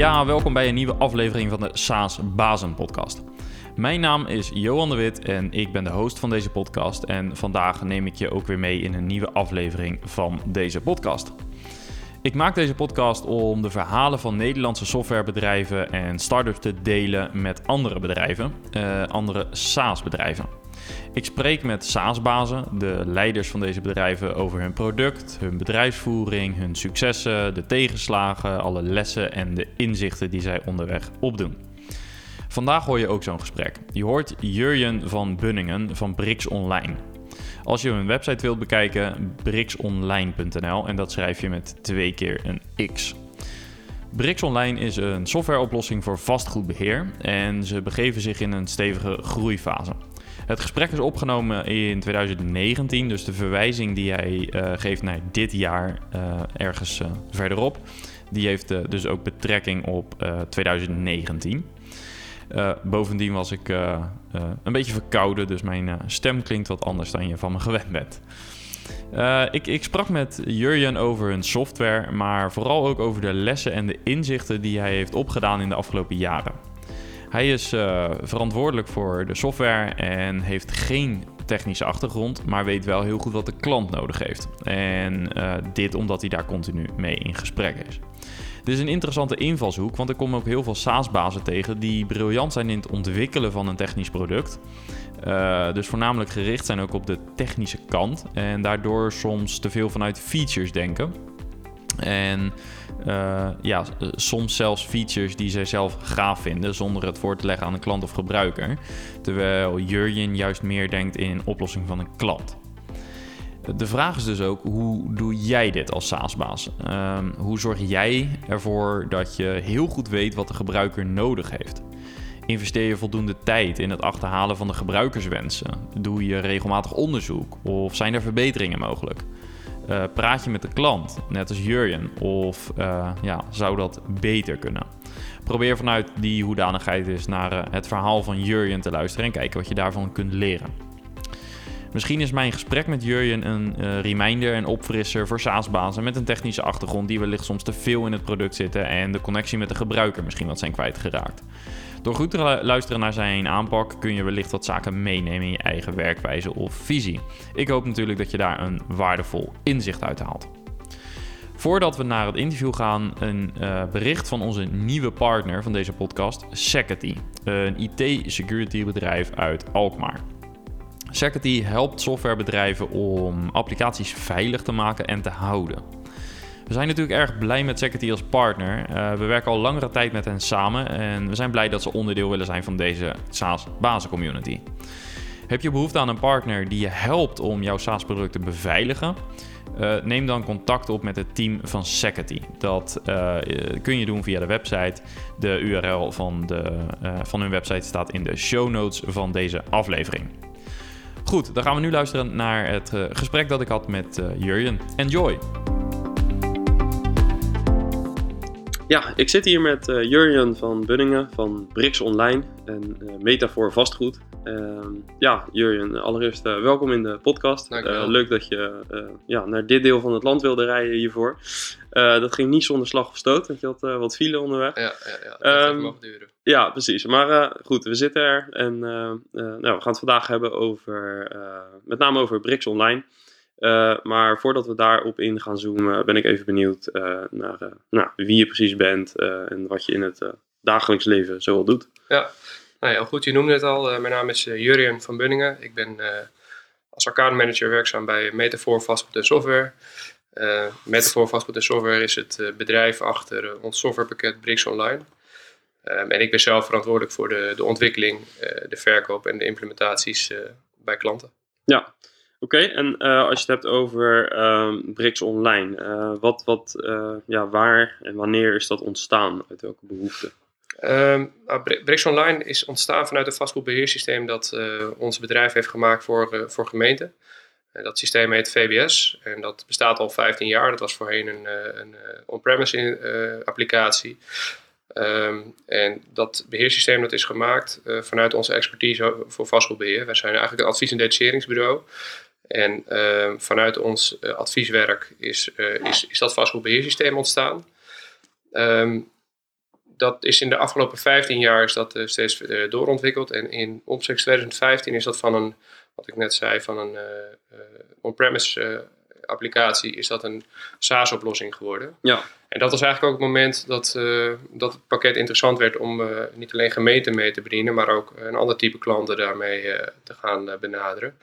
Ja, welkom bij een nieuwe aflevering van de SaaS Bazen podcast. Mijn naam is Johan de Wit en ik ben de host van deze podcast. En vandaag neem ik je ook weer mee in een nieuwe aflevering van deze podcast. Ik maak deze podcast om de verhalen van Nederlandse softwarebedrijven en startups te delen met andere bedrijven, uh, andere SaaS-bedrijven. Ik spreek met SaaS-bazen, de leiders van deze bedrijven, over hun product, hun bedrijfsvoering, hun successen, de tegenslagen, alle lessen en de inzichten die zij onderweg opdoen. Vandaag hoor je ook zo'n gesprek. Je hoort Jurjen van Bunningen van Brix Online. Als je hun website wilt bekijken, brixonline.nl en dat schrijf je met twee keer een X. Brix Online is een softwareoplossing voor vastgoedbeheer en ze begeven zich in een stevige groeifase. Het gesprek is opgenomen in 2019, dus de verwijzing die hij uh, geeft naar dit jaar uh, ergens uh, verderop, die heeft dus ook betrekking op 2019. bovendien was ik een beetje verkouden, dus mijn stem klinkt wat anders dan je van me gewend bent. ik, ik, sprak met Jurjen over hun software, maar vooral ook over de lessen en de inzichten die hij heeft opgedaan in de afgelopen jaren. Hij is uh, verantwoordelijk voor de software en heeft geen technische achtergrond, maar weet wel heel goed wat de klant nodig heeft. En uh, dit omdat hij daar continu mee in gesprek is. Dit is een interessante invalshoek, want ik kom ook heel veel SaaS-bazen tegen die briljant zijn in het ontwikkelen van een technisch product. Uh, dus voornamelijk gericht zijn ook op de technische kant en daardoor soms te veel vanuit features denken. En uh, ja, soms zelfs features die zij zelf gaaf vinden, zonder het voor te leggen aan een klant of gebruiker. Terwijl Jurjen juist meer denkt in oplossing van een klant. De vraag is dus ook, hoe doe jij dit als SaaS-baas? Um, hoe zorg jij ervoor dat je heel goed weet wat de gebruiker nodig heeft? Investeer je voldoende tijd in het achterhalen van de gebruikerswensen? Doe je regelmatig onderzoek? Of zijn er verbeteringen mogelijk? Uh, praat je met de klant, net als Jurjen, of uh, ja, zou dat beter kunnen? Probeer vanuit die hoedanigheid eens naar uh, het verhaal van Jurjen te luisteren en kijken wat je daarvan kunt leren. Misschien is mijn gesprek met Jurjen een reminder en opfrisser voor SaaS-bazen met een technische achtergrond die wellicht soms te veel in het product zitten en de connectie met de gebruiker misschien wat zijn kwijtgeraakt. Door goed te luisteren naar zijn aanpak kun je wellicht wat zaken meenemen in je eigen werkwijze of visie. Ik hoop natuurlijk dat je daar een waardevol inzicht uit haalt. Voordat we naar het interview gaan, een uh, bericht van onze nieuwe partner van deze podcast, Security, een IT-security bedrijf uit Alkmaar. Security helpt softwarebedrijven om applicaties veilig te maken en te houden. We zijn natuurlijk erg blij met Security als partner. Uh, we werken al langere tijd met hen samen en we zijn blij dat ze onderdeel willen zijn van deze SaaS basencommunity. Heb je behoefte aan een partner die je helpt om jouw SaaS-product te beveiligen? Uh, neem dan contact op met het team van Security. Dat uh, kun je doen via de website. De URL van, de, van hun website staat in de show notes van deze aflevering. Goed, dan gaan we nu luisteren naar het gesprek dat ik had met Jurjen. Enjoy! Ja, ik zit hier met uh, Jurjen van Bunningen van Brix Online en uh, Metafoor Vastgoed. Uh, ja, Jurjen, allereerst uh, welkom in de podcast. leuk dat je ja, naar dit deel van het land wilde rijden hiervoor. dat ging niet zonder slag of stoot, want je had wat file onderweg. Ja, ja, ja dat um, duren. Ja, precies. Maar goed, we zitten er en nou, we gaan het vandaag hebben over, met name over Brix Online. Uh, maar voordat we daarop in gaan zoomen, ben ik even benieuwd uh, naar uh, nou, wie je precies bent en wat je in het dagelijks leven zoal doet. Ja, nou ja, goed, je noemde het al. mijn naam is Jurien van Bunningen. Ik ben als accountmanager werkzaam bij Metafor Vastgoed en Software. Metafor Vastgoed en Software is het bedrijf achter ons softwarepakket Brix Online. Um, en ik ben zelf verantwoordelijk voor de, de ontwikkeling, de verkoop en de implementaties bij klanten. Ja, Oké, en uh, als je het hebt over Brix Online, uh, wat, wat, uh, ja, waar en wanneer is dat ontstaan? Uit welke behoefte? Um, Brix Online is ontstaan vanuit een vastgoedbeheersysteem dat ons bedrijf heeft gemaakt voor, voor gemeenten. dat systeem heet VBS en dat bestaat al 15 jaar. Dat was voorheen een, een on-premise applicatie. Um, en dat beheersysteem dat is gemaakt vanuit onze expertise voor vastgoedbeheer. Wij zijn eigenlijk een advies- en detacheringsbureau. En uh, vanuit ons uh, advieswerk is, uh, is, is dat vastgoedbeheersysteem ontstaan. Um, dat is in de afgelopen 15 jaar is dat, steeds doorontwikkeld. En in omstreeks 2015 is dat van een, wat ik net zei, van een on-premise applicatie, is dat een SaaS-oplossing geworden. Ja. En dat was eigenlijk ook het moment dat, uh, dat het pakket interessant werd om uh, niet alleen gemeenten mee te bedienen, maar ook een ander type klanten daarmee uh, te gaan benaderen.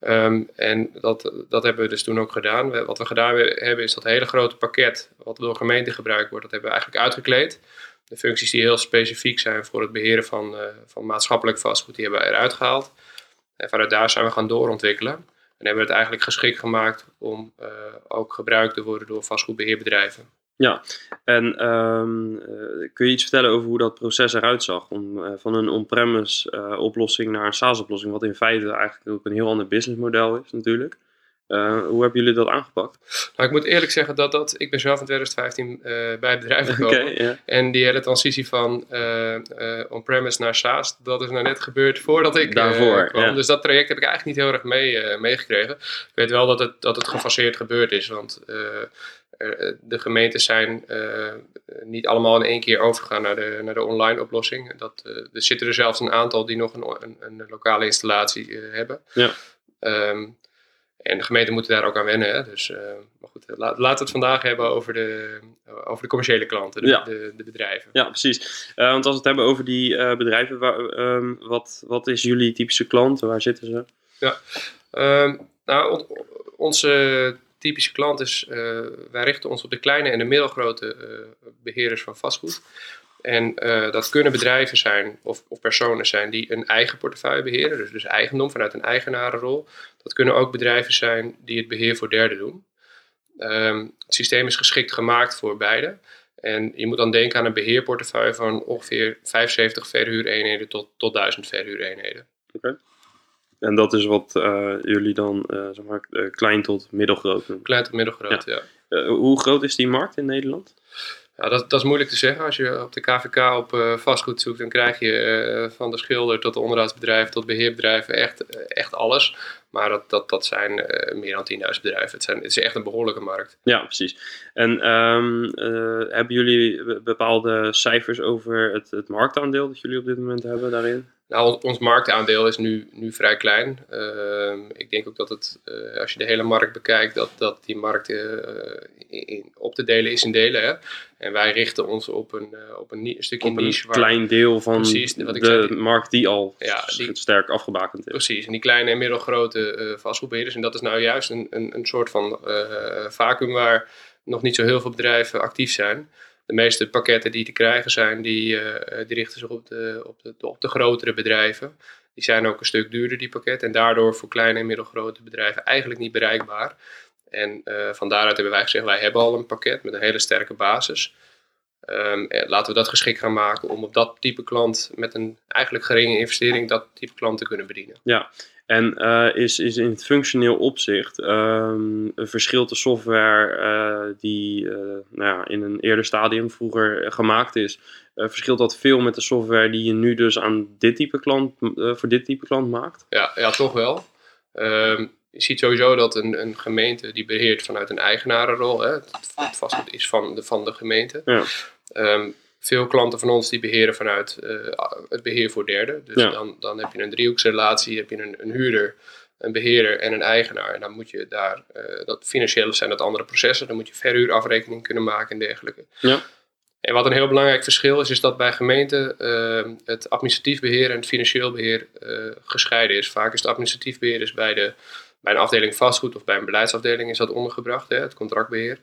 Um, en dat, dat hebben we dus toen ook gedaan. Wat we gedaan hebben is dat hele grote pakket, wat door gemeenten gebruikt wordt, dat hebben we eigenlijk uitgekleed. De functies die heel specifiek zijn voor het beheren van, van maatschappelijk vastgoed, die hebben we eruit gehaald. En vanuit daar zijn we gaan doorontwikkelen. En hebben we het eigenlijk geschikt gemaakt om ook gebruikt te worden door vastgoedbeheerbedrijven. Ja, en um, kun je iets vertellen over hoe dat proces eruit zag? Om uh, van een on-premise uh, oplossing naar een SaaS-oplossing, wat in feite eigenlijk ook een heel ander businessmodel is natuurlijk. hoe hebben jullie dat aangepakt? Nou, ik moet eerlijk zeggen dat dat, ik ben zelf in 2015 bij het bedrijf gekomen. Okay, yeah. En die hele transitie van on-premise naar SaaS, dat is nou net gebeurd voordat ik Daarvoor, kwam. Dus dat traject heb ik eigenlijk niet heel erg mee, meegekregen. Ik weet wel dat het, dat het gefaseerd gebeurd is, want eh, de gemeentes zijn eh, niet allemaal in één keer overgegaan naar de, naar de online oplossing. Dat, eh, er zitten er zelfs een aantal die nog een, een, een lokale installatie hebben. Ja. Um, en de gemeenten moeten daar ook aan wennen. Hè? Dus, maar goed, laat, laten we het vandaag hebben over de, over de commerciële klanten, de, de, de, bedrijven. Ja, precies. Uh, want als we het hebben over die uh, bedrijven, waar, um, wat, wat is jullie typische klant? Waar zitten ze? Ja, um, nou, on, onze typische klant is, uh, wij richten ons op de kleine en de middelgrote uh, beheerders van vastgoed. En uh, dat kunnen bedrijven zijn of, of, personen zijn die een eigen portefeuille beheren, dus, dus eigendom vanuit een eigenarenrol. Dat kunnen ook bedrijven zijn die het beheer voor derden doen. Um, het systeem is geschikt gemaakt voor beide. En je moet dan denken aan een beheerportefeuille van ongeveer 75 verhuureenheden tot, tot 1000 verhuureenheden. Oké. En dat is wat uh, jullie dan uh, zeg maar, uh, klein tot middelgroot noemen? Klein tot middelgroot, ja. ja. hoe groot is die markt in Nederland? Ja, dat, dat, is moeilijk te zeggen. Als je op de KVK op vastgoed zoekt, dan krijg je van de schilder tot de onderhoudsbedrijven tot beheerbedrijven echt, echt alles. Maar dat, dat, dat zijn meer dan 10.000 bedrijven. Het, zijn, het is echt een behoorlijke markt. Ja, precies. En um, hebben jullie bepaalde cijfers over het, het marktaandeel dat jullie op dit moment hebben daarin? Nou, ons marktaandeel is nu, nu vrij klein. Uh, ik denk ook dat het, uh, als je de hele markt bekijkt, dat, dat die markt uh, in, op te delen is in delen. Hè? En wij richten ons op een, op een, een stukje op niche. Een klein deel van precies, wat ik de zei, markt die al ja, die, sterk afgebakend is. Precies, en die kleine en middelgrote vastgoedbeheerders. En dat is nou juist een, een, een soort van vacuüm waar nog niet zo heel veel bedrijven actief zijn de meeste pakketten die te krijgen zijn, die, uh, die richten zich op de, op, de, op de grotere bedrijven. Die zijn ook een stuk duurder, die pakketten. En daardoor voor kleine en middelgrote bedrijven eigenlijk niet bereikbaar. En uh, van daaruit hebben wij gezegd, wij hebben al een pakket met een hele sterke basis. Um, laten we dat geschikt gaan maken om op dat type klant met een eigenlijk geringe investering dat type klant te kunnen bedienen. Ja, en uh, is, is in het functioneel opzicht um, verschilt de software uh, die uh, nou ja, in een eerder stadium vroeger gemaakt is, verschilt dat veel met de software die je nu dus aan dit type klant, voor dit type klant maakt? Ja, ja toch wel. Um, je ziet sowieso dat een, een gemeente die beheert vanuit een eigenarenrol, hè, het, het vastgoed is van de, van de gemeente. Ja. Um, veel klanten van ons die beheren vanuit uh, het beheer voor derden. Dus ja. dan, dan heb je een driehoeksrelatie, heb je een, een huurder, een beheerder en een eigenaar. En dan moet je daar, uh, dat financieel zijn dat andere processen, dan moet je verhuurafrekening kunnen maken en dergelijke. Ja. En wat een heel belangrijk verschil is, is dat bij gemeenten uh, het administratief beheer en het financieel beheer gescheiden is. Vaak is het administratief beheer is bij, de, bij een afdeling vastgoed of bij een beleidsafdeling is dat ondergebracht, hè, het contractbeheer.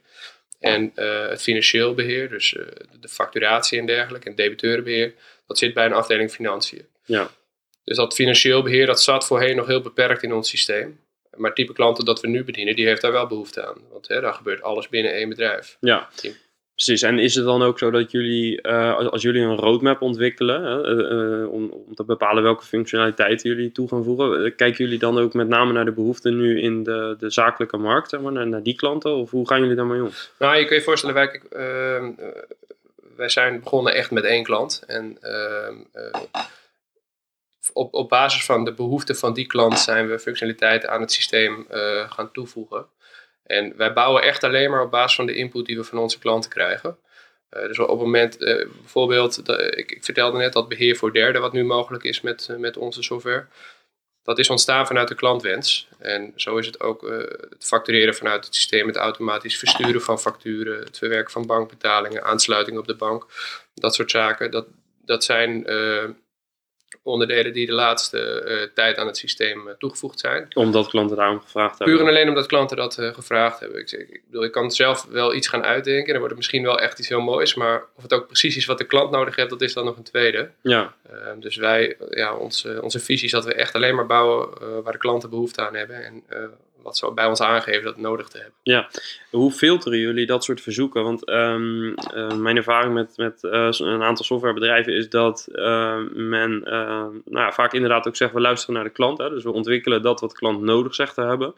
En uh, het financieel beheer, dus uh, de facturatie en dergelijke, en debiteurenbeheer, dat zit bij een afdeling financiën. Ja. Dus dat financieel beheer, dat zat voorheen nog heel beperkt in ons systeem. Maar het type klanten dat we nu bedienen, die heeft daar wel behoefte aan. Want hè, daar gebeurt alles binnen één bedrijf. Ja. Precies, en is het dan ook zo dat jullie, uh, als, jullie een roadmap ontwikkelen, uh, uh, om, te bepalen welke functionaliteiten jullie toe gaan voegen, kijken jullie dan ook met name naar de behoeften nu in de, de zakelijke markt, zeg maar, naar, naar, die klanten, of hoe gaan jullie daarmee om? Nou, je kunt je voorstellen, wij, ehm, wij zijn begonnen echt met één klant en ehm, op, op basis van de behoeften van die klant zijn we functionaliteiten aan het systeem gaan toevoegen. En wij bouwen echt alleen maar op basis van de input die we van onze klanten krijgen. dus op het moment, bijvoorbeeld, ik, ik, vertelde net dat beheer voor derden, wat nu mogelijk is met, met onze software. Dat is ontstaan vanuit de klantwens. En zo is het ook het factureren vanuit het systeem, het automatisch versturen van facturen, het verwerken van bankbetalingen, aansluiting op de bank, dat soort zaken. Dat, dat zijn onderdelen die de laatste uh, tijd aan het systeem uh, toegevoegd zijn. Omdat klanten daarom gevraagd hebben? Puur en alleen omdat klanten dat uh, gevraagd hebben. Ik, ik, bedoel, ik kan zelf wel iets gaan uitdenken. Dan wordt het misschien wel echt iets heel moois. Maar of het ook precies is wat de klant nodig heeft, dat is dan nog een tweede. Ja. Ehm, dus wij, ja, onze, onze visie is dat we echt alleen maar bouwen waar de klanten behoefte aan hebben. En wat ze bij ons aangeven dat nodig te hebben. Ja, hoe filteren jullie dat soort verzoeken? Want um, uh, mijn ervaring met, met uh, een aantal softwarebedrijven is dat uh, men nou ja, vaak inderdaad ook zegt, we luisteren naar de klant. Hè, dus we ontwikkelen dat wat de klant nodig zegt te hebben.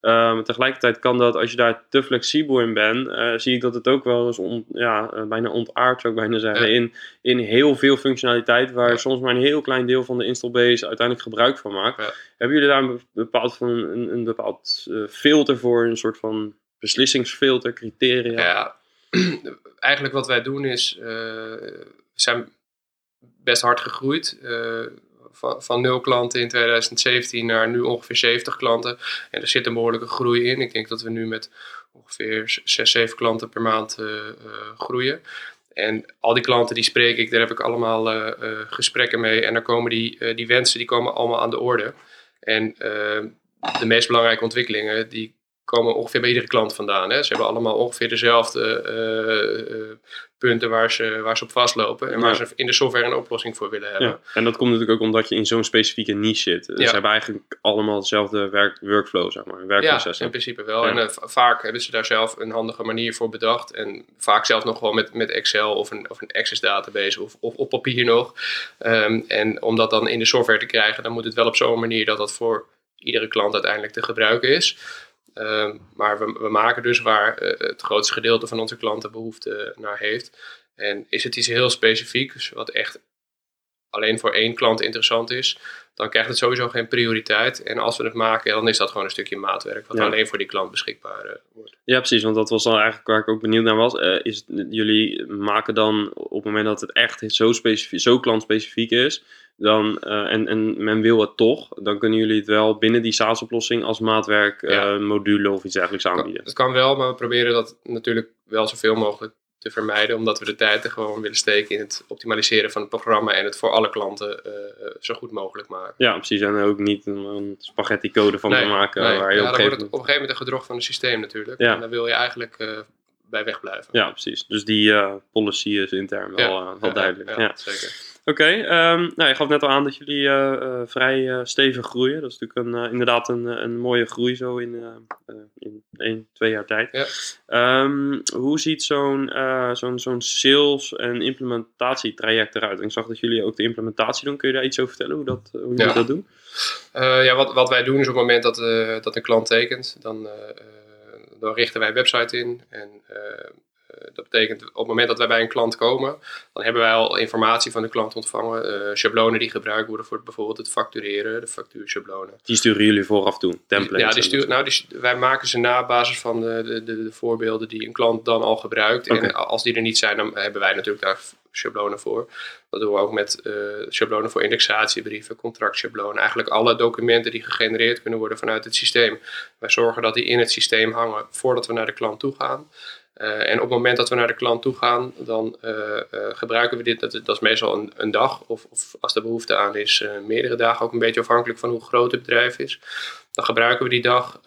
Uh, tegelijkertijd kan dat, als je daar te flexibel in bent, uh, zie ik dat het ook wel eens on, ja, uh, bijna ontaard, zou ik bijna zeggen, in, in heel veel functionaliteit, waar ja. soms maar een heel klein deel van de install base uiteindelijk gebruik van maakt. Ja. Hebben jullie daar een bepaald, van, een, een bepaald filter voor, een soort van beslissingsfilter, criteria? Ja, eigenlijk wat wij doen is, we zijn best hard gegroeid van, 0 klanten in 2017 naar nu ongeveer 70 klanten. En er zit een behoorlijke groei in. Ik denk dat we nu met ongeveer 6, 7 klanten per maand uh, uh, groeien. En al die klanten die spreek ik, daar heb ik allemaal uh, gesprekken mee. En dan komen die, die wensen die komen allemaal aan de orde. En de meest belangrijke ontwikkelingen, die komen ongeveer bij iedere klant vandaan. Hè. Ze hebben allemaal ongeveer dezelfde uh, uh, punten waar ze, waar ze op vastlopen en waar ze in de software een oplossing voor willen hebben. Ja. En dat komt natuurlijk ook omdat je in zo'n specifieke niche zit. Ja. Ze hebben eigenlijk allemaal hetzelfde werk, workflow, zeg maar, werkproces. Ja, in principe wel. En vaak hebben ze daar zelf een handige manier voor bedacht. En vaak zelf nog wel met, met Excel of een, of een Access database of, of op papier nog. Um, en om dat dan in de software te krijgen, dan moet het wel op zo'n manier dat dat voor iedere klant uiteindelijk te gebruiken is. Um, maar we, we, maken dus waar uh, het grootste gedeelte van onze klanten behoefte naar heeft. En is het iets heel specifieks, dus wat echt alleen voor één klant interessant is, dan krijgt het sowieso geen prioriteit. En als we het maken, dan is dat gewoon een stukje maatwerk, wat ja. alleen voor die klant beschikbaar uh, wordt. Ja, precies, want dat was dan eigenlijk waar ik ook benieuwd naar was. Uh, is jullie maken dan op het moment dat het echt zo, specifiek, zo klantspecifiek is, dan, uh, en, en men wil het toch, dan kunnen jullie het wel binnen die SaaS-oplossing als maatwerk ja. module of iets dergelijks aanbieden. Het kan wel, maar we proberen dat natuurlijk wel zoveel mogelijk te vermijden, omdat we de tijd er gewoon willen steken in het optimaliseren van het programma en het voor alle klanten uh, zo goed mogelijk maken. Ja, precies. En ook niet een, een spaghetti code van nee, te maken. Nee. Waar je ja, op dan wordt het op een gegeven moment een gedrocht van het systeem natuurlijk. Ja. En dan wil je eigenlijk bij wegblijven. Ja, precies. Dus die policy is intern wel, wel duidelijk. Ja, zeker. Oké, okay, um, nou, je gaf net al aan dat jullie uh, uh, vrij uh, stevig groeien. Dat is natuurlijk een, inderdaad een, een mooie groei zo in, in één, twee jaar tijd. Ja. Um, hoe ziet zo'n zo'n zo'n sales- en implementatietraject eruit? ik zag dat jullie ook de implementatie doen. Kun je daar iets over vertellen, hoe, dat, hoe jullie ja. dat doen? ja, wat, wat wij doen is op het moment dat, dat een klant tekent, dan, dan richten wij een website in en dat betekent op het moment dat wij bij een klant komen, dan hebben wij al informatie van de klant ontvangen. Uh, schablonen die gebruikt worden voor bijvoorbeeld het factureren, de factuurschablonen. Die sturen jullie vooraf toe, templates? Ja, die sturen, nou, die, wij maken ze na basis van de, de, de, de, voorbeelden die een klant dan al gebruikt. Okay. En als die er niet zijn, dan hebben wij natuurlijk daar schablonen voor. Dat doen we ook met uh, schablonen voor indexatiebrieven, contractschablonen. Eigenlijk alle documenten die gegenereerd kunnen worden vanuit het systeem. Wij zorgen dat die in het systeem hangen voordat we naar de klant toe gaan. Uh, en op het moment dat we naar de klant toe gaan, dan uh, uh, gebruiken we dit. Dat, dat is meestal een, een dag, of, of, als er behoefte aan is, meerdere dagen. Ook een beetje afhankelijk van hoe groot het bedrijf is. Dan gebruiken we die dag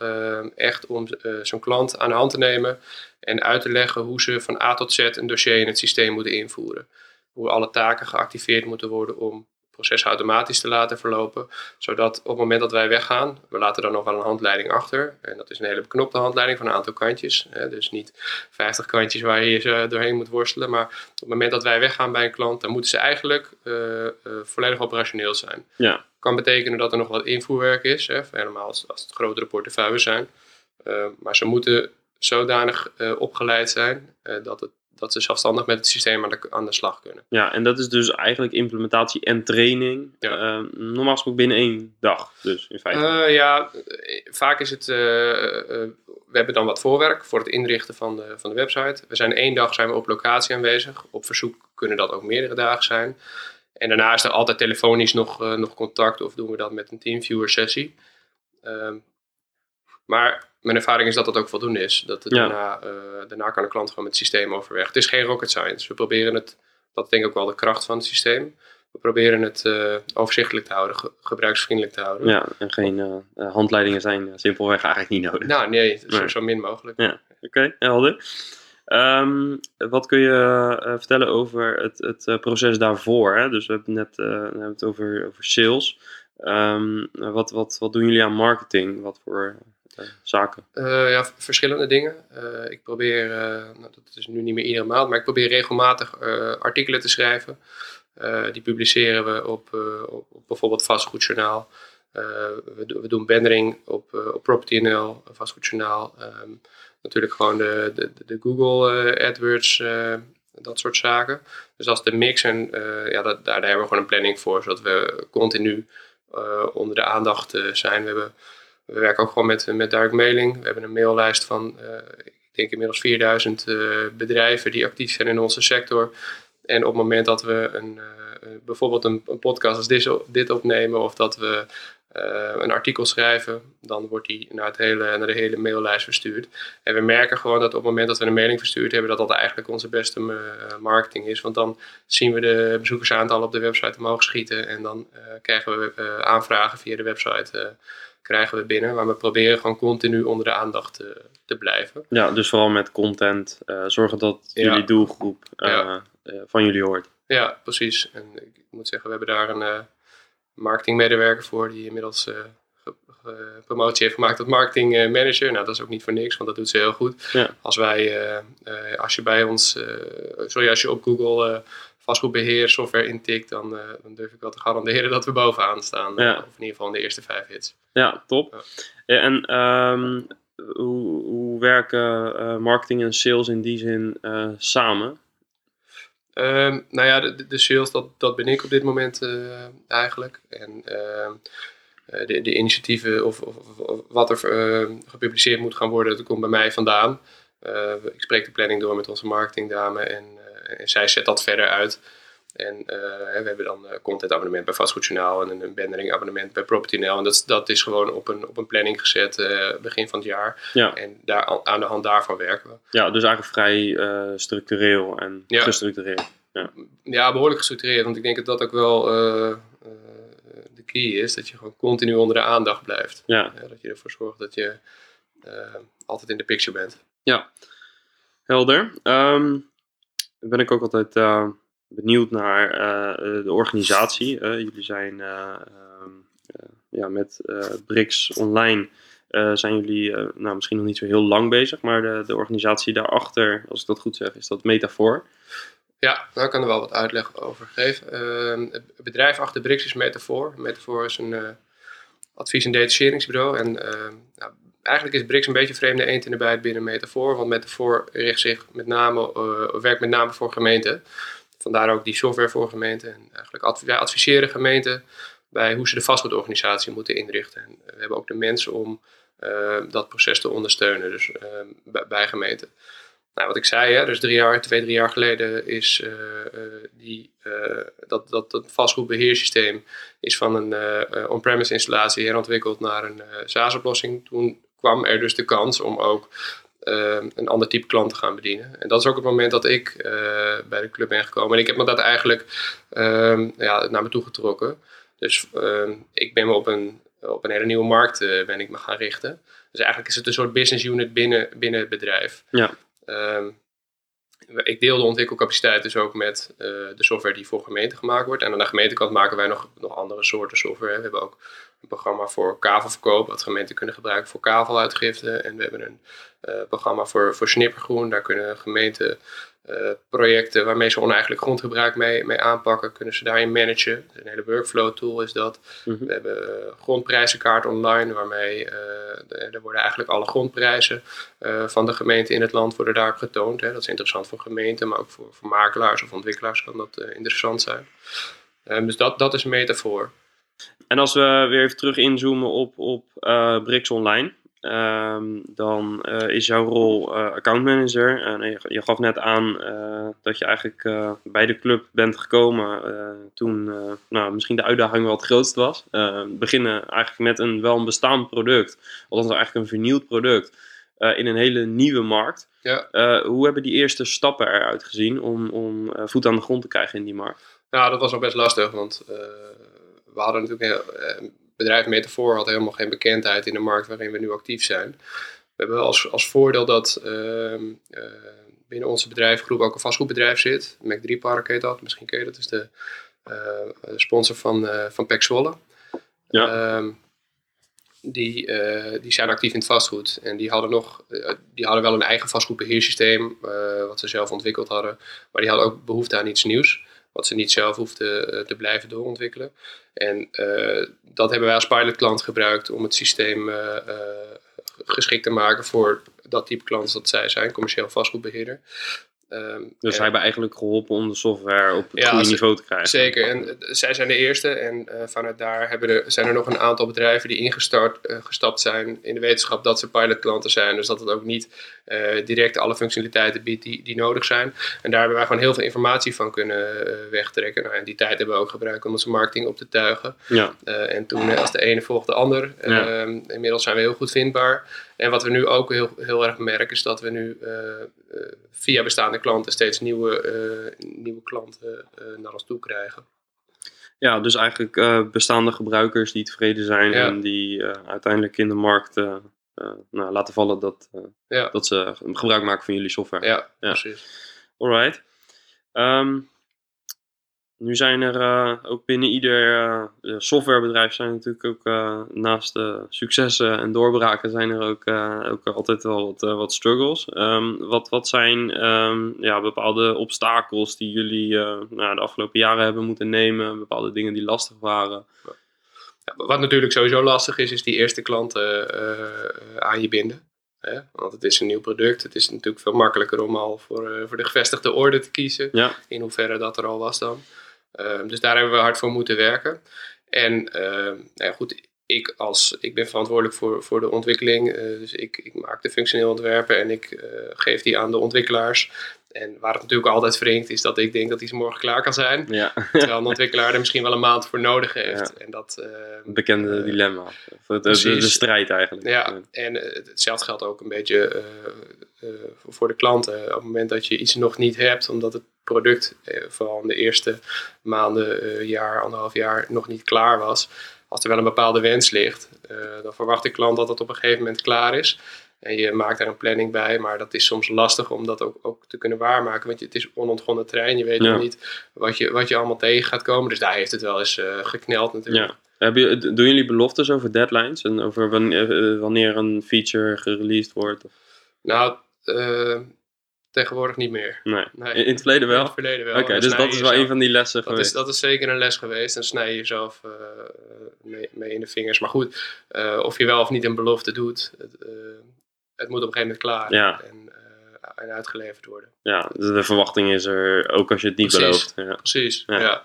echt om zo'n klant aan de hand te nemen en uit te leggen hoe ze van A tot Z een dossier in het systeem moeten invoeren. Hoe alle taken geactiveerd moeten worden om proces automatisch te laten verlopen. Zodat op het moment dat wij weggaan, we laten dan nog wel een handleiding achter. En dat is een hele beknopte handleiding van een aantal kantjes. Hè, dus niet 50 kantjes waar je doorheen moet worstelen. Maar op het moment dat wij weggaan bij een klant, dan moeten ze eigenlijk uh, uh, volledig operationeel zijn. Ja. Kan betekenen dat er nog wat invoerwerk is, hè, helemaal als, als het grotere portefeuilles zijn. Uh, maar ze moeten zodanig opgeleid zijn dat het dat ze zelfstandig met het systeem aan de, aan de slag kunnen. Ja, en dat is dus eigenlijk implementatie en training. Ja. Uh, normaal gesproken binnen één dag, dus in feite. Uh, ja, vaak is het uh, we hebben dan wat voorwerk voor het inrichten van de, van de website. We zijn één dag zijn we op locatie aanwezig. Op verzoek kunnen dat ook meerdere dagen zijn. En daarna is er altijd telefonisch nog, nog contact of doen we dat met een teamviewer sessie. Ehm, maar mijn ervaring is dat dat ook voldoende is. Dat het daarna, uh, daarna kan de klant gewoon met het systeem overweg. Het is geen rocket science. We proberen het, dat is denk ik ook wel de kracht van het systeem. We proberen het uh, overzichtelijk te houden, ge gebruiksvriendelijk te houden. Ja, en geen handleidingen zijn simpelweg eigenlijk niet nodig. Nou, nee, zo, zo min mogelijk. Ja, oké, okay, helder. Um, wat kun je uh, vertellen over het, het uh, proces daarvoor? Hè? Dus we hebben het net uh, we hebben het over, over sales. Um, wat, wat, wat doen jullie aan marketing? Wat voor zaken? ja, verschillende dingen. ik probeer, nou, dat is nu niet meer iedere maand, maar ik probeer regelmatig artikelen te schrijven. die publiceren we op, op, bijvoorbeeld Vastgoedjournaal. We, we, doen bannering op, op PropertyNL, Vastgoedjournaal. Um, natuurlijk gewoon de, de, de Google uh, AdWords, uh, dat soort zaken. Dus is de mix en uh, ja, dat, daar, daar, hebben we gewoon een planning voor, zodat we continu onder de aandacht zijn. We, hebben, we werken ook gewoon met, met direct mailing. We hebben een maillijst van, ik denk inmiddels 4000 bedrijven die actief zijn in onze sector. En op het moment dat we een, bijvoorbeeld een, een, podcast als dit, dit opnemen of dat we een artikel schrijven, dan wordt die naar, het hele, naar de hele maillijst verstuurd. En we merken gewoon dat op het moment dat we een mailing verstuurd hebben, dat dat eigenlijk onze beste marketing is. Want dan zien we de bezoekersaantallen op de website omhoog schieten en dan krijgen we aanvragen via de website krijgen we binnen. Maar we proberen gewoon continu onder de aandacht te, te blijven. Ja, dus vooral met content. zorgen dat jullie doelgroep ja. van jullie hoort. Ja, precies. En ik moet zeggen, we hebben daar een marketingmedewerker voor die inmiddels promotie heeft gemaakt tot marketingmanager. Nou, dat is ook niet voor niks, want dat doet ze heel goed. Ja. Als wij, uh, als je bij ons, sorry, als je op Google vastgoedbeheer software intikt, dan, dan durf ik wel te garanderen dat we bovenaan staan. Ja. of in ieder geval in de eerste vijf hits. Ja, top. Ja. En um, hoe, hoe werken marketing en sales in die zin samen? Um, nou ja, de, de, sales, dat, dat ben ik op dit moment uh, eigenlijk. En uh, de, de initiatieven of, of, of wat er uh, gepubliceerd moet gaan worden, dat komt bij mij vandaan. ik spreek de planning door met onze marketingdame en zij zet dat verder uit. En we hebben dan een content abonnement bij Vastgoedjournaal en een bannering abonnement bij PropertyNL. En dat, dat is gewoon op een, op een planning gezet begin van het jaar. Ja. En daar, aan de hand daarvan werken we. Ja, dus eigenlijk vrij structureel en ja. gestructureerd. Ja. ja, behoorlijk gestructureerd. Want ik denk dat dat ook wel de key is. Dat je gewoon continu onder de aandacht blijft. Ja. dat je ervoor zorgt dat je altijd in de picture bent. Ja, helder. Um, ben ik ook altijd benieuwd naar de organisatie. jullie zijn um, ja, met BRICS Online... zijn jullie nou, misschien nog niet zo heel lang bezig, maar de, de organisatie daarachter, als ik dat goed zeg, is dat Metafoor. Ja, daar kan er wel wat uitleg over geven. Uh, het bedrijf achter Brix is Metafor. Metafor is een advies- en detacheringsbureau. En uh, nou, eigenlijk is Brix een beetje vreemde eend in de bijt binnen Metafor. Want Metafor richt zich met name, uh, werkt met name voor gemeenten. Vandaar ook die software voor gemeenten. En eigenlijk wij adviseren gemeenten bij hoe ze de vastgoedorganisatie moeten inrichten. En we hebben ook de mensen om dat proces te ondersteunen dus, bij, bij gemeenten. Nou, wat ik zei, hè, dus drie jaar, twee, drie jaar geleden is die, dat, dat, dat vastgoedbeheersysteem is van een on-premise installatie herontwikkeld naar een SaaS-oplossing. Toen kwam er dus de kans om ook een ander type klant te gaan bedienen. En dat is ook het moment dat ik bij de club ben gekomen. En ik heb me dat eigenlijk ehm, ja, naar me toe getrokken. Dus ehm, ik ben me op een, op een hele nieuwe markt ben ik me gaan richten. Dus eigenlijk is het een soort business unit binnen, binnen het bedrijf. Ja. Um, ik deel de ontwikkelcapaciteit dus ook met uh, de software die voor gemeenten gemaakt wordt. En aan de gemeentekant maken wij nog, nog andere soorten software. We hebben ook een programma voor kavelverkoop, wat gemeenten kunnen gebruiken voor kaveluitgifte. En we hebben een uh, programma voor, voor snippergroen. Daar kunnen gemeenten projecten waarmee ze oneigenlijk grondgebruik mee, mee aanpakken, kunnen ze daarin managen. Een hele workflow tool is dat. Mm -hmm. We hebben uh, grondprijzenkaart online, waarmee uh, er worden eigenlijk alle grondprijzen van de gemeente in het land worden daarop getoond. Hè. Dat is interessant voor gemeenten, maar ook voor, voor makelaars of ontwikkelaars kan dat interessant zijn. Um, dus dat, dat is een metafoor. En als we weer even terug inzoomen op, op BRICS Online. Ehm, dan eh, is jouw rol uh, accountmanager. En je, je, gaf net aan uh, dat je eigenlijk bij de club bent gekomen toen nou, misschien de uitdaging wel het grootst was. beginnen eigenlijk met een wel een bestaand product, althans eigenlijk een vernieuwd product, in een hele nieuwe markt. Ja. hoe hebben die eerste stappen eruit gezien om, om voet aan de grond te krijgen in die markt? Nou, dat was nog best lastig, want we hadden natuurlijk heel, bedrijf Metafoor had helemaal geen bekendheid in de markt waarin we nu actief zijn. We hebben als, als voordeel dat uh, uh, binnen onze bedrijfgroep ook een vastgoedbedrijf zit. Mac3 Park heet dat, misschien ken je dat. is de uh, sponsor van, van Pek Zwolle. Ja. Ehm, die, die zijn actief in het vastgoed. En die hadden, nog, die hadden wel een eigen vastgoedbeheersysteem, wat ze zelf ontwikkeld hadden. Maar die hadden ook behoefte aan iets nieuws wat ze niet zelf hoefden te blijven doorontwikkelen. En uh, dat hebben wij als pilotklant gebruikt om het systeem uh, geschikt te maken voor dat type klanten dat zij zijn, commercieel vastgoedbeheerder. Um, dus zij hebben eigenlijk geholpen om de software op het ja, goede niveau te krijgen. Zeker, en zij zijn de eerste. En uh, vanuit daar hebben er, zijn er nog een aantal bedrijven die ingestapt uh, gestapt zijn in de wetenschap dat ze pilotklanten zijn. Dus dat het ook niet direct alle functionaliteiten biedt die, die nodig zijn. En daar hebben wij gewoon heel veel informatie van kunnen wegtrekken. Nou, en die tijd hebben we ook gebruikt om onze marketing op te tuigen. Ja. en toen als de ene volgt de ander. Ja. Ehm, inmiddels zijn we heel goed vindbaar. En wat we nu ook heel, heel erg merken is dat we nu via bestaande klanten steeds nieuwe, uh, nieuwe klanten naar ons toe krijgen. Ja, dus eigenlijk bestaande gebruikers die tevreden zijn ja. en die uiteindelijk in de markt nou, laten vallen dat, ja. dat ze gebruik maken van jullie software. Ja, ja. precies. Alright. Um, nu zijn er uh, ook binnen ieder uh, softwarebedrijf zijn natuurlijk ook uh, naast de successen en doorbraken zijn er ook, ook altijd wel wat, wat struggles. Um, wat, wat zijn um, ja, bepaalde obstakels die jullie nou, de afgelopen jaren hebben moeten nemen? Bepaalde dingen die lastig waren? Ja, wat natuurlijk sowieso lastig is, is die eerste klanten aan je binden. Hè? Want het is een nieuw product. Het is natuurlijk veel makkelijker om al voor, voor de gevestigde orde te kiezen. Ja. In hoeverre dat er al was dan. Um, dus daar hebben we hard voor moeten werken. En uh, nou ja, goed, ik, als, ik ben verantwoordelijk voor, voor de ontwikkeling. Uh, dus ik, ik maak de functioneel ontwerpen en ik uh, geef die aan de ontwikkelaars. En waar het natuurlijk altijd wringt, is dat ik denk dat iets morgen klaar kan zijn. Ja. terwijl een ontwikkelaar er misschien wel een maand voor nodig heeft. Ja. En dat, uh, bekende dilemma. De, de, de, strijd eigenlijk. Ja, en hetzelfde geldt ook een beetje voor de klanten. Op het moment dat je iets nog niet hebt, omdat het product vooral in de eerste maanden, jaar, anderhalf jaar nog niet klaar was. Als er wel een bepaalde wens ligt, dan verwacht de klant dat het op een gegeven moment klaar is. En je maakt daar een planning bij, maar dat is soms lastig om dat ook, ook te kunnen waarmaken. Want het is onontgonnen terrein, je weet ja. nog niet wat je, wat je allemaal tegen gaat komen. Dus daar heeft het wel eens uh, gekneld natuurlijk. Ja. Hebben, doen jullie beloftes over deadlines en over wanneer, wanneer een feature gereleased wordt? Nou, uh, tegenwoordig niet meer. Nee. nee. In, in, het verleden wel? In het verleden wel. Oké, okay, dus dat is wel een van die lessen dat geweest. Is, dat is zeker een les geweest. En snij je jezelf uh, mee, mee, in de vingers. Maar goed, uh, of je wel of niet een belofte doet, het, het moet op een gegeven moment klaar ja. en, en, uitgeleverd worden. Ja, de verwachting is er, ook als je het niet Precies. belooft. Ja. Precies, ja.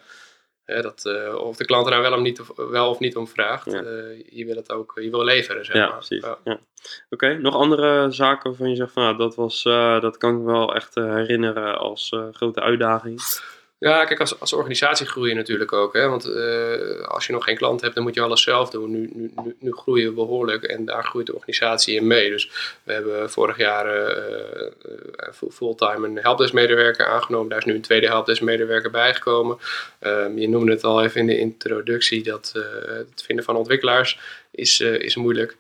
dat, uh, of de klant er nou wel, om niet of, wel of niet om vraagt. Uh, je wil het ook je wil leveren, zeg ja, maar. Precies. Ja. Oké, okay. nog andere zaken waarvan je zegt van nou, dat, was, dat kan ik wel echt herinneren als grote uitdaging? Ja, kijk, als, als organisatie groei je natuurlijk ook. Hè? Want uh, als je nog geen klant hebt, dan moet je alles zelf doen. Nu, nu, nu, nu groeien we behoorlijk en daar groeit de organisatie in mee. Dus we hebben vorig jaar uh, fulltime een helpdesk-medewerker aangenomen. Daar is nu een tweede helpdesk-medewerker bijgekomen. Um, je noemde het al even in de introductie, dat het vinden van ontwikkelaars is, is moeilijk.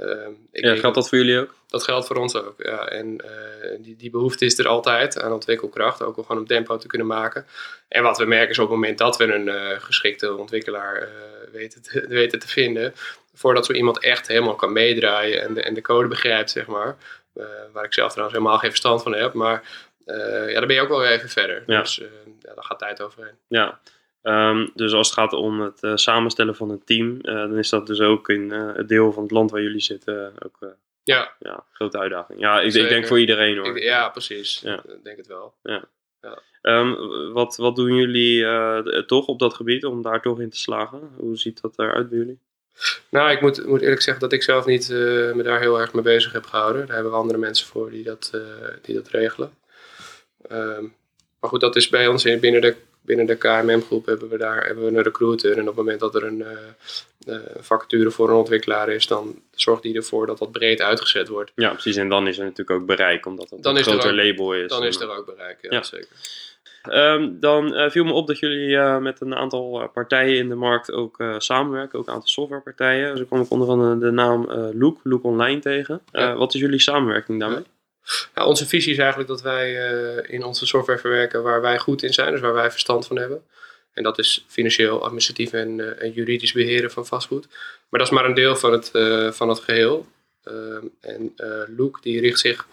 Um, ik ja, geldt dat voor jullie ook? Dat geldt voor ons ook, ja. En uh, die, die behoefte is er altijd aan ontwikkelkracht, ook om gewoon een tempo te kunnen maken. En wat we merken is op het moment dat we een uh, geschikte ontwikkelaar uh, weten, te, weten te vinden, voordat zo iemand echt helemaal kan meedraaien en de, en de code begrijpt, zeg maar. waar ik zelf trouwens helemaal geen verstand van heb, maar ja, dan ben je ook wel weer even verder. Ja. Dus ja, daar gaat tijd overheen. Ja, Um, dus als het gaat om het samenstellen van een team, dan is dat dus ook in het deel van het land waar jullie zitten ook ja. ja, grote uitdaging. Ja, ik, ik, denk voor iedereen hoor. Ik, ja, precies. Ja. Ik denk het wel. Ja. ja. Um, wat, wat doen jullie toch op dat gebied om daar toch in te slagen? Hoe ziet dat eruit bij jullie? Nou, ik moet, moet eerlijk zeggen dat ik zelf niet eh, me daar heel erg mee bezig heb gehouden. Daar hebben we andere mensen voor die dat, eh, die dat regelen. Ehm, maar goed, dat is bij ons in, binnen de, binnen de KMM-groep hebben we daar hebben we een recruiter. En op het moment dat er een uh, vacature voor een ontwikkelaar is, dan zorgt die ervoor dat dat breed uitgezet wordt. Ja, precies. En dan is er natuurlijk ook bereik, omdat het een groter label is. Dan is er ook bereik, ja, ja. zeker. Ehm, dan uh, viel me op dat jullie uh, met een aantal partijen in de markt ook samenwerken, ook een aantal softwarepartijen. Dus ik kwam ik onder van de naam Look, Look Online tegen. Ja. Wat is jullie samenwerking daarmee? Onze visie is eigenlijk dat wij in onze software verwerken waar wij goed in zijn, dus waar wij verstand van hebben. En dat is financieel, administratief en, en juridisch beheren van vastgoed. Maar dat is maar een deel van het, van het geheel. Ehm, en Look die richt zich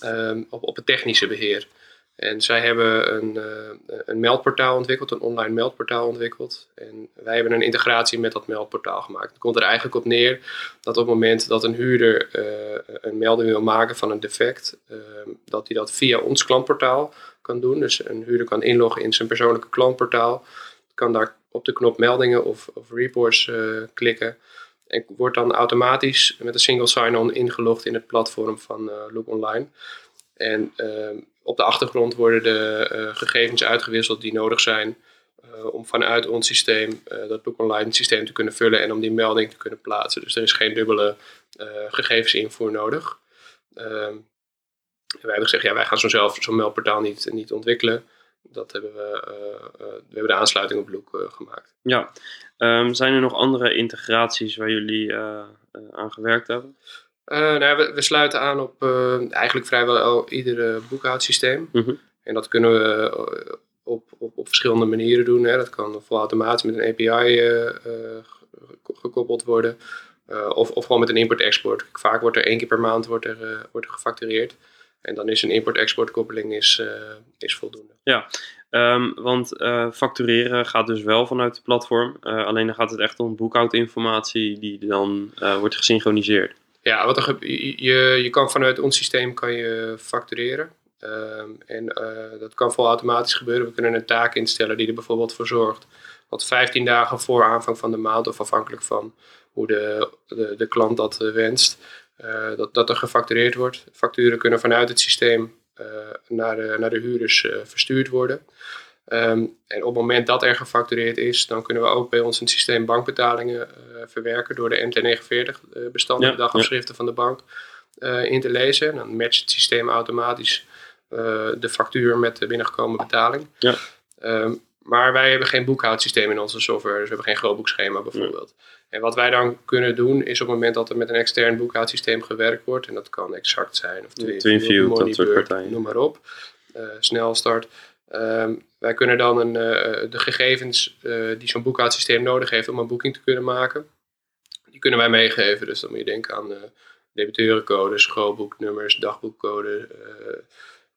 ehm, op, op het technische beheer. En zij hebben een, uh, een meldportaal ontwikkeld, een online meldportaal ontwikkeld. En wij hebben een integratie met dat meldportaal gemaakt. Het komt er eigenlijk op neer dat op het moment dat een huurder uh, een melding wil maken van een defect, uh, dat hij dat via ons klantportaal kan doen. Dus een huurder kan inloggen in zijn persoonlijke klantportaal, kan daar op de knop meldingen of, of reports klikken. En wordt dan automatisch met een single sign-on ingelogd in het platform van Look Online. En ehm, op de achtergrond worden de uh, gegevens uitgewisseld die nodig zijn uh, om vanuit ons systeem uh, dat Look Online systeem te kunnen vullen en om die melding te kunnen plaatsen. Dus er is geen dubbele gegevensinvoer nodig. Ehm, wij hebben gezegd, ja, wij gaan zo zelf zo'n meldportaal niet, niet ontwikkelen. Dat hebben we, we hebben de aansluiting op Look gemaakt. Ja, um, zijn er nog andere integraties waar jullie aan gewerkt hebben? Uh, nou, we, we, sluiten aan op uh, eigenlijk vrijwel ieder boekhoudsysteem. Mm -hmm. En dat kunnen we eh, op, op, op verschillende manieren doen. Hè. Dat kan volautomatisch met een API gekoppeld worden. of, of gewoon met een import-export. Vaak wordt er één keer per maand wordt er, wordt er gefactureerd. En dan is een import-export koppeling is, is voldoende. Ja, um, want factureren gaat dus wel vanuit het platform. alleen dan gaat het echt om boekhoudinformatie die dan wordt gesynchroniseerd. Ja, wat er, je, je kan vanuit ons systeem kan je factureren. Um, en uh, dat kan vol automatisch gebeuren. We kunnen een taak instellen die er bijvoorbeeld voor zorgt dat 15 dagen voor aanvang van de maand, of afhankelijk van hoe de, de, klant dat uh, wenst, uh, dat, dat er gefactureerd wordt. Facturen kunnen vanuit het systeem naar, naar de huurders verstuurd worden. Um, en op het moment dat er gefactureerd is, dan kunnen we ook bij ons een systeem bankbetalingen uh, verwerken door de MT49 uh, bestanden, ja, dagafschriften ja. van de bank, uh, in te lezen. Dan matcht het systeem automatisch de factuur met de binnengekomen betaling. Ja. Um, maar wij hebben geen boekhoudsysteem in onze software, dus we hebben geen grootboekschema bijvoorbeeld. En wat wij dan kunnen doen, is op het moment dat er met een extern boekhoudsysteem gewerkt wordt, en dat kan exact zijn, of Twinview, dat soort partijen. noem maar op, snelstart. Um, wij kunnen dan een, uh, de gegevens uh, die zo'n boekhoudsysteem nodig heeft om een boeking te kunnen maken, die kunnen wij meegeven. Dus dan moet je denken aan uh, debiteurencodes, schoolboeknummers, dagboekcode,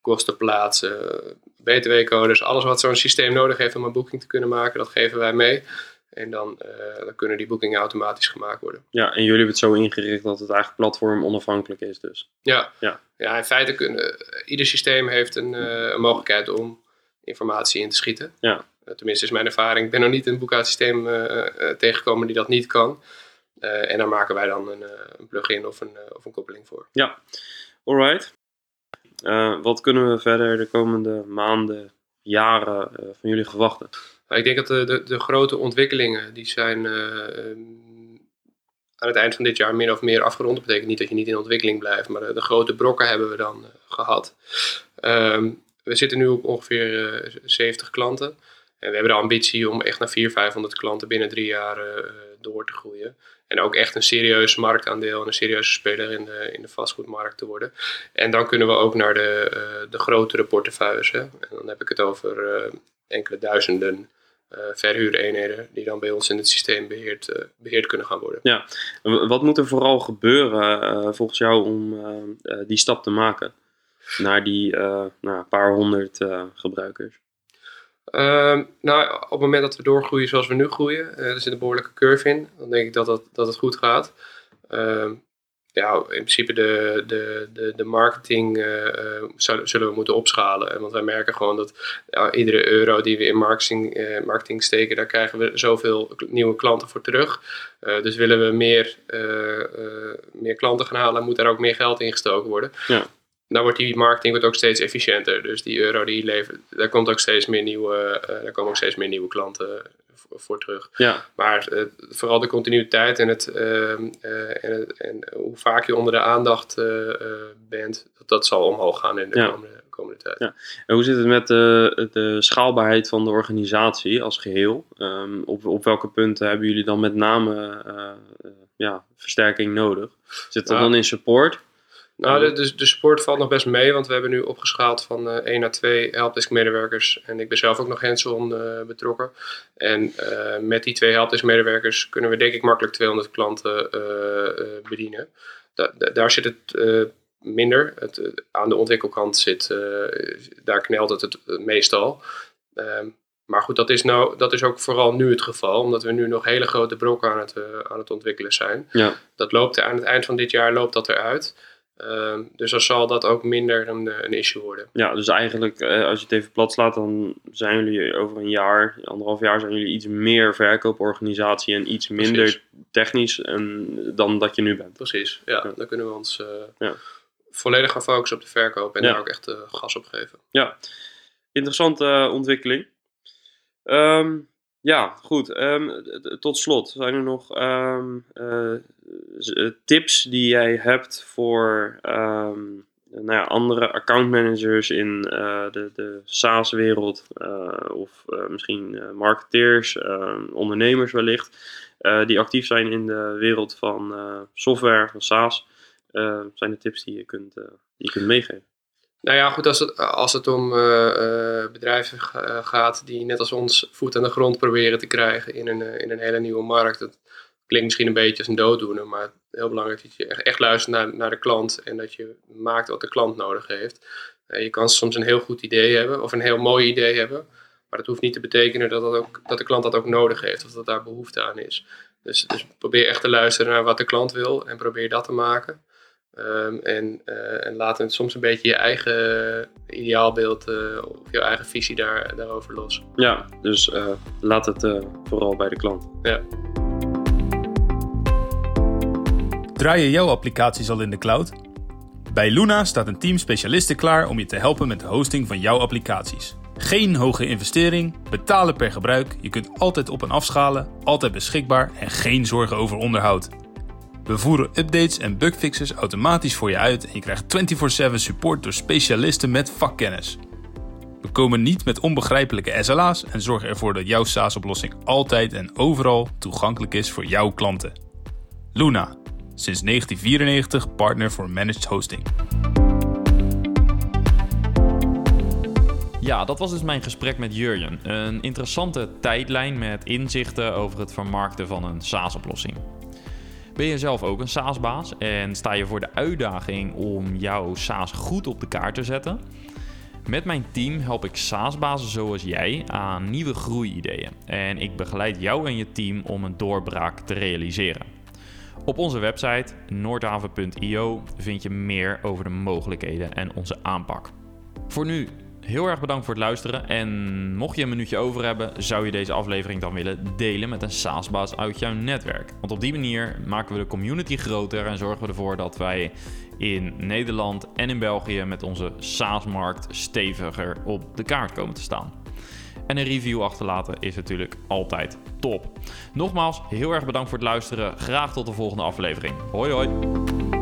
kostenplaatsen, btw-codes. Alles wat zo'n systeem nodig heeft om een boeking te kunnen maken, dat geven wij mee. En dan, dan kunnen die boekingen automatisch gemaakt worden. Ja, en jullie hebben het zo ingericht dat het eigenlijk platform onafhankelijk is dus. Ja, ja. ja in feite kunnen ieder systeem heeft een, een mogelijkheid om informatie in te schieten. Ja. Uh, tenminste is mijn ervaring. Ik ben nog niet een boekhoudsysteem uh, tegengekomen die dat niet kan. en daar maken wij dan een, een plugin of een, of een koppeling voor. Ja, alright. wat kunnen we verder de komende maanden, jaren van jullie verwachten? Nou, ik denk dat de, de, de, grote ontwikkelingen die zijn um, aan het eind van dit jaar min of meer afgerond. Dat betekent niet dat je niet in ontwikkeling blijft, maar de, de grote brokken hebben we dan gehad. Um, we zitten nu op ongeveer 70 eh, klanten. En we hebben de ambitie om echt naar 400, 500 klanten binnen drie jaar eh, door te groeien. En ook echt een serieus marktaandeel en een serieuze speler in de, in de vastgoedmarkt te worden. En dan kunnen we ook naar de, de grotere portefeuilles. Hè. En dan heb ik het over enkele duizenden uh, verhuureenheden die dan bij ons in het systeem beheerd, beheerd kunnen gaan worden. Ja, wat moet er vooral gebeuren volgens jou om die stap te maken? Naar die uh, nou, paar honderd uh, gebruikers? Uh, nou, op het moment dat we doorgroeien zoals we nu groeien, uh, er zit een behoorlijke curve in, dan denk ik dat, dat, dat het goed gaat. Ehm, ja, in principe de, de, de, de marketing uh, zullen we moeten opschalen. Want wij merken gewoon dat ja, iedere euro die we in marketing, uh, marketing steken, daar krijgen we zoveel nieuwe klanten voor terug. dus willen we meer, meer klanten gaan halen, moet daar ook meer geld in gestoken worden. Ja. Dan wordt die marketing wordt ook steeds efficiënter. Dus die euro die je levert, daar, komt ook steeds meer nieuwe, daar komen ook steeds meer nieuwe klanten voor terug. Ja. Maar uh, vooral de continuïteit en, het, uh, en, en, hoe vaak je onder de aandacht bent, dat, dat, zal omhoog gaan in de komende, komende, tijd. Ja. En hoe zit het met de, de schaalbaarheid van de organisatie als geheel? Um, op, op welke punten hebben jullie dan met name ja, versterking nodig? Zit dat dan in support? Nou, de, de, de, support valt nog best mee, want we hebben nu opgeschaald van uh, 1 naar 2 helpdesk medewerkers. En ik ben zelf ook nog hands-on uh, betrokken. En uh, met die twee helpdesk medewerkers kunnen we denk ik makkelijk 200 klanten bedienen. Da daar zit het minder. Het, aan de ontwikkelkant zit, daar knelt het het meestal. Ehm, maar goed, dat is, nou, dat is ook vooral nu het geval, omdat we nu nog hele grote brokken aan het, aan het ontwikkelen zijn. Ja. Dat loopt aan het eind van dit jaar loopt dat eruit. Ehm, dus dan zal dat ook minder een, eh, een issue worden. Ja, dus eigenlijk eh, als je het even plat slaat, dan zijn jullie over een jaar, anderhalf jaar, zijn jullie iets meer verkooporganisatie en iets minder technisch en, dan dat je nu bent. Precies, ja. Dan kunnen we ons uh, ja. volledig gaan focussen op de verkoop en daar ook echt gas op geven. Ja, interessante ontwikkeling. Um, ja, goed. Um, tot slot, zijn er nog um, uh, tips die jij hebt voor um, nou ja, andere accountmanagers in uh, de, de SaaS-wereld of misschien marketeers, ondernemers wellicht, die actief zijn in de wereld van software, van SaaS? zijn er tips die je kunt, die je kunt meegeven? Nou ja, goed, als het, als het om uh, bedrijven gaat die net als ons voet aan de grond proberen te krijgen in een, in een hele nieuwe markt. Dat klinkt misschien een beetje als een dooddoener, maar heel belangrijk dat je echt, luistert naar, naar de klant en dat je maakt wat de klant nodig heeft. Je kan soms een heel goed idee hebben of een heel mooi idee hebben, maar dat hoeft niet te betekenen dat, dat, ook, dat de klant dat ook nodig heeft of dat daar behoefte aan is. Dus, dus probeer echt te luisteren naar wat de klant wil en probeer dat te maken. Um, en, uh, en laat het soms een beetje je eigen ideaalbeeld uh, of je eigen visie daar, daarover los. Ja, dus uh, laat het vooral bij de klant. Ja. Draaien jouw applicaties al in de cloud? Bij Luna staat een team specialisten klaar om je te helpen met de hosting van jouw applicaties. Geen hoge investering, betalen per gebruik, je kunt altijd op en afschalen, altijd beschikbaar en geen zorgen over onderhoud. We voeren updates en bugfixes automatisch voor je uit en je krijgt 24/7 support door specialisten met vakkennis. We komen niet met onbegrijpelijke SLA's en zorgen ervoor dat jouw SaaS-oplossing altijd en overal toegankelijk is voor jouw klanten. Luna, sinds 1994 partner voor managed hosting. Ja, dat was dus mijn gesprek met Jurjen. Een interessante tijdlijn met inzichten over het vermarkten van een SaaS-oplossing. Ben je zelf ook een SaaS-baas en sta je voor de uitdaging om jouw SaaS goed op de kaart te zetten? Met mijn team help ik SaaS-bazen zoals jij aan nieuwe groeiideeën en ik begeleid jou en je team om een doorbraak te realiseren. Op onze website noordhaven.io vind je meer over de mogelijkheden en onze aanpak. Voor nu heel erg bedankt voor het luisteren. En mocht je een minuutje over hebben, zou je deze aflevering dan willen delen met een SaaS-baas uit jouw netwerk. Want op die manier maken we de community groter en zorgen we ervoor dat wij in Nederland en in België met onze SaaS-markt steviger op de kaart komen te staan. En een review achterlaten is natuurlijk altijd top. Nogmaals, heel erg bedankt voor het luisteren. Graag tot de volgende aflevering. Hoi hoi.